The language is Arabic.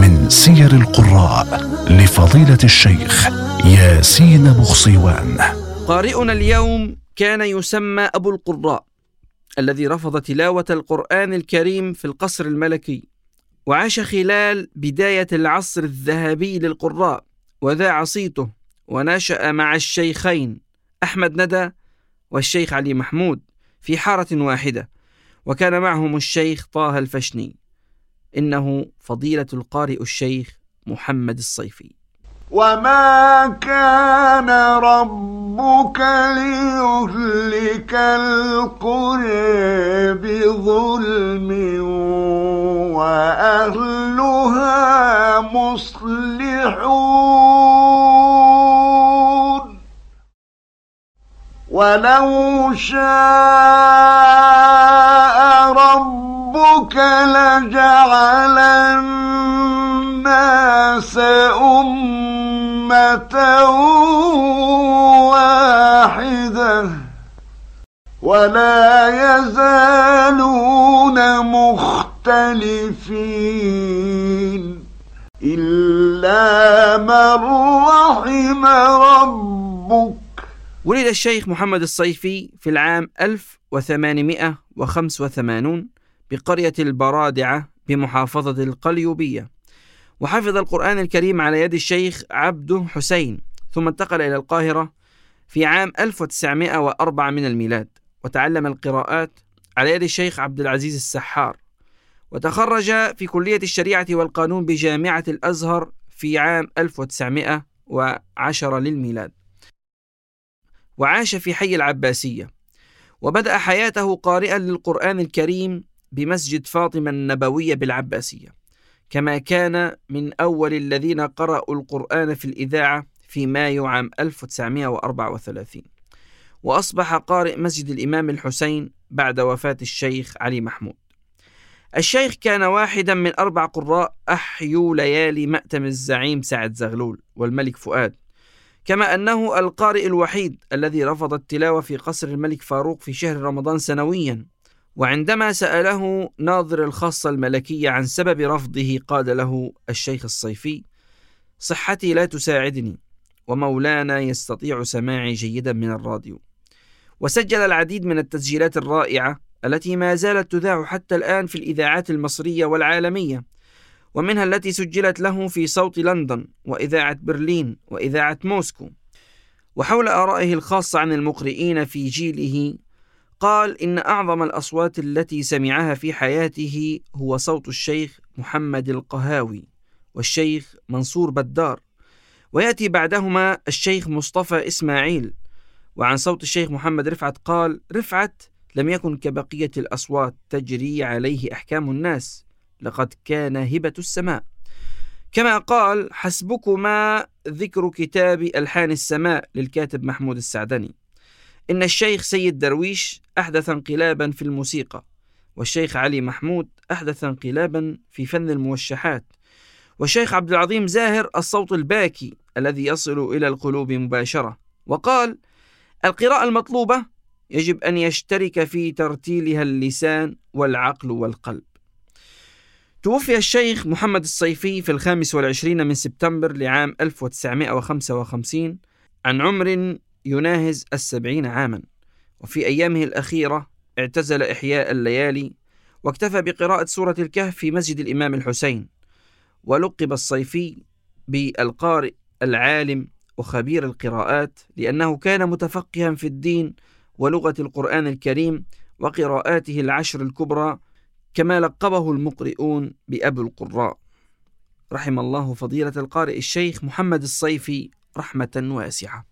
من سير القراء لفضيلة الشيخ ياسين بخصيوان. قارئنا اليوم كان يسمى أبو القراء الذي رفض تلاوة القرآن الكريم في القصر الملكي وعاش خلال بداية العصر الذهبي للقراء وذاع صيته ونشأ مع الشيخين أحمد ندى والشيخ علي محمود في حارة واحدة. وكان معهم الشيخ طه الفشني إنه فضيلة القارئ الشيخ محمد الصيفي. وما كان ربك ليهلك القرى بظلم وأهلها مصلحون. ولو شاء ربك لجعل الناس أمة واحدة ولا يزالون مختلفين إلا من رحم ربك ولد الشيخ محمد الصيفي في العام 1885 بقرية البرادعة بمحافظة القليوبية. وحفظ القرآن الكريم على يد الشيخ عبده حسين ثم انتقل إلى القاهرة في عام 1904 من الميلاد وتعلم القراءات على يد الشيخ عبد العزيز السحار. وتخرج في كلية الشريعة والقانون بجامعة الأزهر في عام 1910 للميلاد. وعاش في حي العباسية وبدأ حياته قارئا للقرآن الكريم بمسجد فاطمة النبوية بالعباسية كما كان من أول الذين قرأوا القرآن في الإذاعة في مايو عام 1934 وأصبح قارئ مسجد الإمام الحسين بعد وفاة الشيخ علي محمود. الشيخ كان واحدا من أربع قراء أحيوا ليالي مأتم الزعيم سعد زغلول والملك فؤاد. كما أنه القارئ الوحيد الذي رفض التلاوة في قصر الملك فاروق في شهر رمضان سنويا. وعندما سأله ناظر الخاصة الملكية عن سبب رفضه قال له الشيخ الصيفي صحتي لا تساعدني ومولانا يستطيع سماعي جيدا من الراديو. وسجل العديد من التسجيلات الرائعة التي ما زالت تذاع حتى الآن في الإذاعات المصرية والعالمية. ومنها التي سجلت له في صوت لندن وإذاعة برلين وإذاعة موسكو. وحول آرائه الخاصة عن المقرئين في جيله قال إن أعظم الأصوات التي سمعها في حياته هو صوت الشيخ محمد القهاوي والشيخ منصور بدار. ويأتي بعدهما الشيخ مصطفى إسماعيل. وعن صوت الشيخ محمد رفعت قال رفعت لم يكن كبقية الأصوات تجري عليه أحكام الناس لقد كان هبة السماء. كما قال حسبكما ذكر كتاب ألحان السماء للكاتب محمود السعدني. إن الشيخ سيد درويش أحدث انقلابا في الموسيقى والشيخ علي محمود أحدث انقلابا في فن الموشحات والشيخ عبد العظيم زاهر الصوت الباكي الذي يصل إلى القلوب مباشرة. وقال القراءة المطلوبة يجب أن يشترك في ترتيلها اللسان والعقل والقلب. توفي الشيخ محمد الصيفي في الخامس والعشرين من سبتمبر لعام 1955 عن عمر يناهز السبعين عاما. وفي أيامه الأخيرة اعتزل إحياء الليالي واكتفى بقراءة سورة الكهف في مسجد الإمام الحسين ولقب الصيفي بالقارئ العالم وخبير القراءات لأنه كان متفقها في الدين ولغة القرآن الكريم وقراءاته العشر الكبرى كما لقبه المقرئون بأبو القراء. رحم الله فضيلة القارئ الشيخ محمد الصيفي رحمة واسعة.